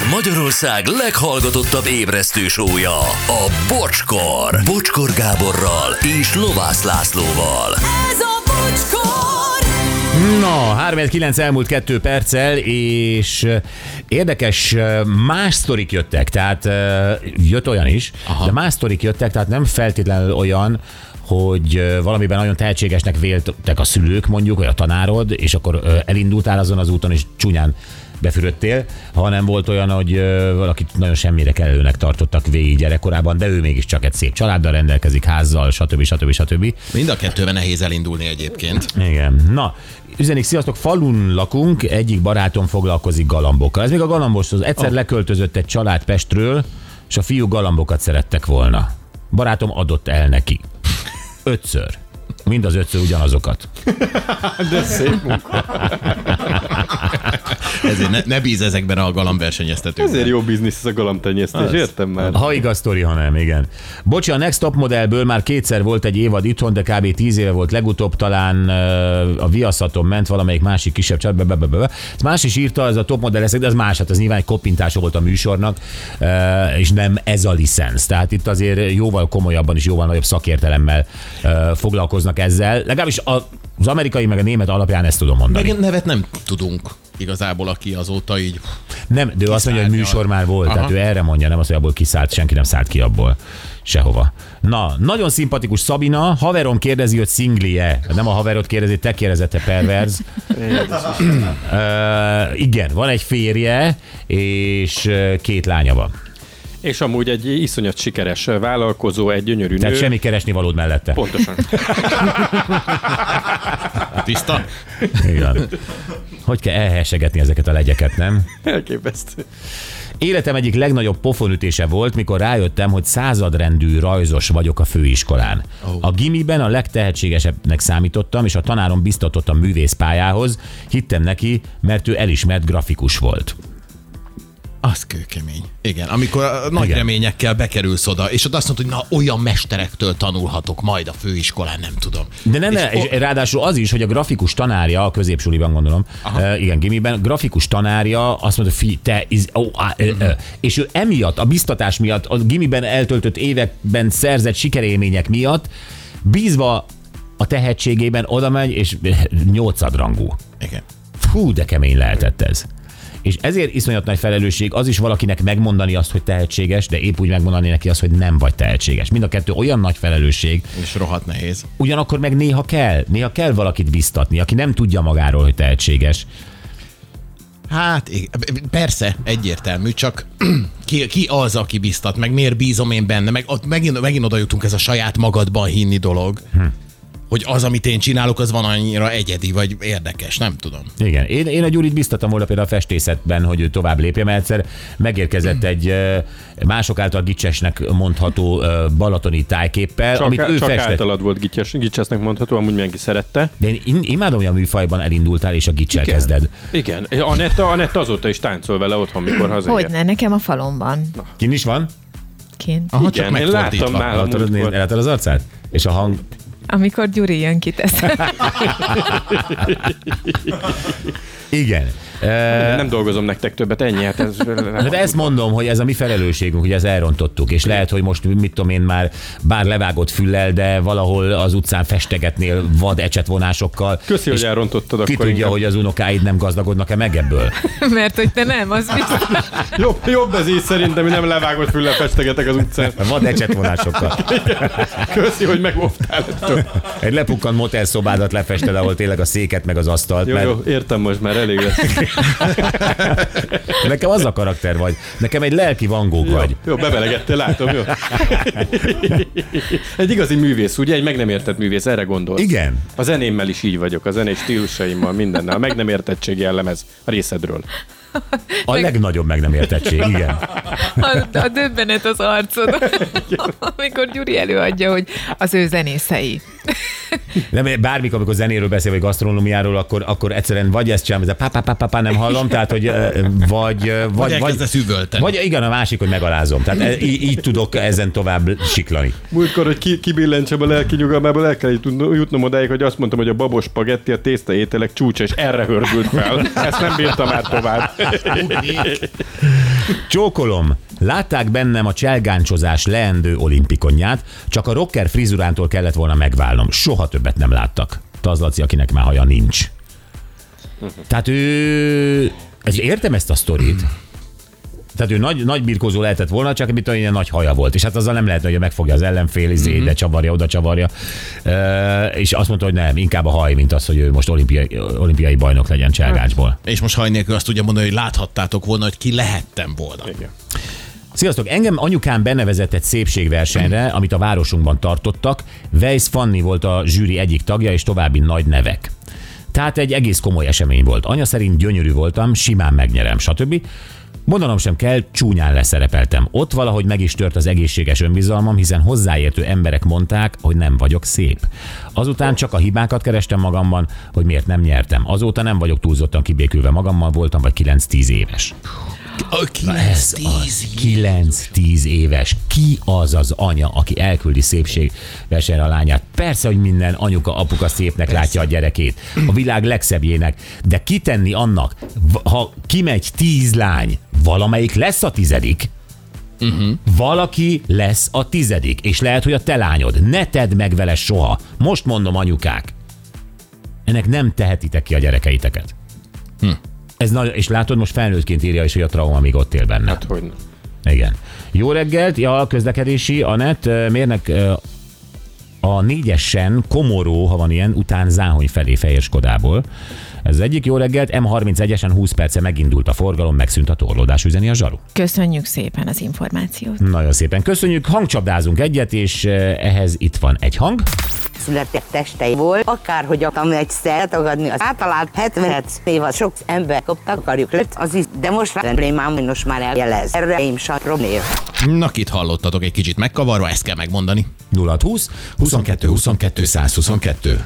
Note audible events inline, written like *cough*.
Ez Magyarország leghallgatottabb ébresztő sója, a Bocskor. Bocskor Gáborral és Lovász Lászlóval. Ez a bocskor! Na, 3 elmúlt kettő perccel, és eh, érdekes, eh, más sztorik jöttek, tehát eh, jött olyan is, Aha. de más sztorik jöttek, tehát nem feltétlenül olyan, hogy valamiben nagyon tehetségesnek véltek a szülők, mondjuk, vagy a tanárod, és akkor elindultál azon az úton, és csúnyán befürödtél, hanem volt olyan, hogy valakit nagyon semmire kellőnek tartottak végig gyerekkorában, de ő mégiscsak egy szép családdal rendelkezik, házzal, stb. stb. stb. Mind a kettőben nehéz elindulni egyébként. Igen. Na, üzenik, sziasztok, falun lakunk, egyik barátom foglalkozik galambokkal. Ez még a galambos, az egyszer oh. leköltözött egy család Pestről, és a fiú galambokat szerettek volna. Barátom adott el neki. Ötször. Mind az ötször ugyanazokat. *laughs* De szép munka. *laughs* Ezért ne, ne bíz ezekben a galambversenyeztetőkben. Ezért jó biznisz ez a galamtenyésztés, Az. értem már. Ha igaz sztori, ha nem, igen. Bocsi, a Next Top modellből már kétszer volt egy évad itthon, de kb. 10 éve volt legutóbb, talán a Viaszaton ment valamelyik másik kisebb csat, be, be, be, be, be. Ezt más is írta, ez a top modell, de az más, hát az nyilván egy koppintása volt a műsornak, és nem ez a licensz. Tehát itt azért jóval komolyabban és jóval nagyobb szakértelemmel foglalkoznak ezzel. Legalábbis a, az amerikai meg a német alapján ezt tudom mondani. Meg nevet nem tudunk igazából, aki azóta így... Nem, de ő azt mondja, hogy műsor már volt, Aha. tehát ő erre mondja, nem az, hogy abból kiszállt, senki nem szállt ki abból sehova. Na, nagyon szimpatikus Szabina, haverom kérdezi, hogy szingli-e. Nem a haverod kérdezi, te kérdezette perverz. uh, igen, van egy férje, és két lánya van. És amúgy egy iszonyat sikeres vállalkozó, egy gyönyörű Tehát nő. semmi keresni valód mellette. Pontosan. *laughs* Tiszta? Igen. Hogy kell elhessegetni ezeket a legyeket, nem? Elképesztő. Életem egyik legnagyobb pofonütése volt, mikor rájöttem, hogy századrendű rajzos vagyok a főiskolán. A gimiben a legtehetségesebbnek számítottam, és a tanárom biztatott a művészpályához. Hittem neki, mert ő elismert grafikus volt. Az kőkemény. Igen, amikor a nagy Igen. Reményekkel bekerülsz oda, és ott azt mondod, hogy na olyan mesterektől tanulhatok majd a főiskolán, nem tudom. De nem, és és, o- ráadásul az is, hogy a grafikus tanárja, a középsuliban gondolom, uh, igen, gimiben, grafikus tanárja azt mondta, fi, te, is, oh, ah, uh, uh, és ő emiatt, a biztatás miatt, a gimiben eltöltött években szerzett sikerélmények miatt, bízva a tehetségében oda megy, és *laughs* nyolcadrangú. Igen. Fú, de kemény lehetett ez. És ezért iszonyat nagy felelősség az is valakinek megmondani azt, hogy tehetséges, de épp úgy megmondani neki azt, hogy nem vagy tehetséges. Mind a kettő olyan nagy felelősség, És rohadt nehéz. Ugyanakkor meg néha kell, néha kell valakit biztatni, aki nem tudja magáról, hogy tehetséges. Hát persze, egyértelmű, csak *clears throat* ki, ki az, aki biztat, meg miért bízom én benne, meg ott megint, megint oda jutunk ez a saját magadban hinni dolog, hm. Hogy az, amit én csinálok, az van annyira egyedi, vagy érdekes, nem tudom. Igen, én, én a Gyurit biztatom volna például a festészetben, hogy ő tovább lépje, mert egyszer megérkezett egy mások által gicsesnek mondható balatoni tájképpel, Csak, amit ő csak festett. általad volt gicses, gicsesnek mondható, amúgy mindenki szerette. De én im- imádom, hogy a műfajban elindultál, és a gicsel kezded. Igen. Anetta, Anetta azóta is táncol vele otthon, mikor hazaér. Hogyne, nekem a falomban Kin is van? kint. Aha, Igen, én láttam nálam Látod, az arcát? És a hang? Amikor Gyuri jön ki. *laughs* Igen. Ö, Nem dolgozom nektek többet, ennyi. Hát ez, Hát ezt mondom, hogy ez a mi felelősségünk, hogy ezt elrontottuk, és lehet, hogy most, mit tudom én már, bár levágott füllel, de valahol az utcán festegetnél vad ecsetvonásokkal. Köszi, hogy elrontottad Ki akkor tudja, inkább. hogy az unokáid nem gazdagodnak-e meg ebből? *laughs* Mert hogy te nem, az biztos. *laughs* Jobb, jobb ez így szerintem, hogy nem levágott füllel festegetek az utcán. *laughs* Vad ecsetvonásokkal. Köszi, hogy megóvtál ettől. Egy lepukkant motelszobádat lefested, ahol tényleg a széket meg az asztalt, Jó, mert jó, értem most már, elég lesz. *laughs* nekem az a karakter vagy. Nekem egy lelki vangók Jó, vagy. jó, bevelegettél, látom, jó. *laughs* Egy igazi művész, ugye? Egy meg nem értett művész, erre gondolsz. Igen. A zenémmel is így vagyok, a zenés stílusaimmal, mindennel. A meg nem értettség jellemez a részedről. A legnagyobb meg nem értettség, igen. A, a döbbenet az arcod, amikor Gyuri előadja, hogy az ő zenészei. *laughs* Nem, bármikor, amikor zenéről beszél, vagy gasztronómiáról, akkor, akkor egyszerűen vagy ezt csinálom, ez a pá, pá, pá, pá, pá, nem hallom, tehát, hogy vagy, Vagy, vagy, üvölteni. vagy igen, a másik, hogy megalázom. Tehát e- így, így tudok ezen tovább siklani. Múltkor, hogy ki, kibillentsem a lelki nyugalmából, el kell jutnom- jutnom odáig, hogy azt mondtam, hogy a babos spagetti a tészta ételek csúcsa, és erre hördült fel. Ezt nem bírtam már tovább. Csókolom. Látták bennem a cselgáncsozás leendő olimpikonját, csak a rocker frizurántól kellett volna megválnom. Soha többet nem láttak. Tazlaci, akinek már haja nincs. Tehát ő... Ez, értem ezt a sztorit. Tehát ő nagy, nagy birkózó lehetett volna, csak mit olyan ilyen nagy haja volt. És hát azzal nem lehet, hogy megfogja az ellenfél, izé, ide csavarja, oda csavarja. E, és azt mondta, hogy nem, inkább a haj, mint az, hogy ő most olimpiai, olimpiai bajnok legyen cselgáncsból. És most haj nélkül azt tudja mondani, hogy láthattátok volna, hogy ki lehettem volna. Igen. Sziasztok! Engem anyukám benevezett egy szépségversenyre, amit a városunkban tartottak. Weiss Fanni volt a zsűri egyik tagja, és további nagy nevek. Tehát egy egész komoly esemény volt. Anya szerint gyönyörű voltam, simán megnyerem, stb. Mondanom sem kell, csúnyán leszerepeltem. Ott valahogy meg is tört az egészséges önbizalmam, hiszen hozzáértő emberek mondták, hogy nem vagyok szép. Azután csak a hibákat kerestem magamban, hogy miért nem nyertem. Azóta nem vagyok túlzottan kibékülve magammal, voltam vagy 9-10 éves. A Ez az 9-10 éves. Ki az az anya, aki elküldi szépség versenyre a lányát? Persze, hogy minden anyuka, apuka szépnek Persze. látja a gyerekét. A világ legszebbjének. De kitenni annak, ha kimegy 10 lány, valamelyik lesz a tizedik. Uh-huh. Valaki lesz a tizedik, és lehet, hogy a te lányod. Ne tedd meg vele soha. Most mondom, anyukák. Ennek nem tehetitek ki a gyerekeiteket. Hm. Ez nagy, és látod, most felnőttként írja is, hogy a trauma még ott él benne. Hát hogy Igen. Jó reggelt, ja, közlekedési, Anett, mérnek a négyesen Komoró, ha van ilyen, után Záhony felé Fehér Skodából. Ez az egyik jó reggelt, M31-esen 20 perce megindult a forgalom, megszűnt a torlódás, üzeni a zsaru. Köszönjük szépen az információt. Nagyon szépen köszönjük, hangcsapdázunk egyet, és ö, ehhez itt van egy hang. született testei volt, akárhogy akartam egyszer tagadni az általát 70 év sok ember koptak, akarjuk lett, az is, de most már problémám, hogy most már eljelez. Erre én satrom név. Na, itt hallottatok egy kicsit megkavarva, ezt kell megmondani. 0620 22 22 122.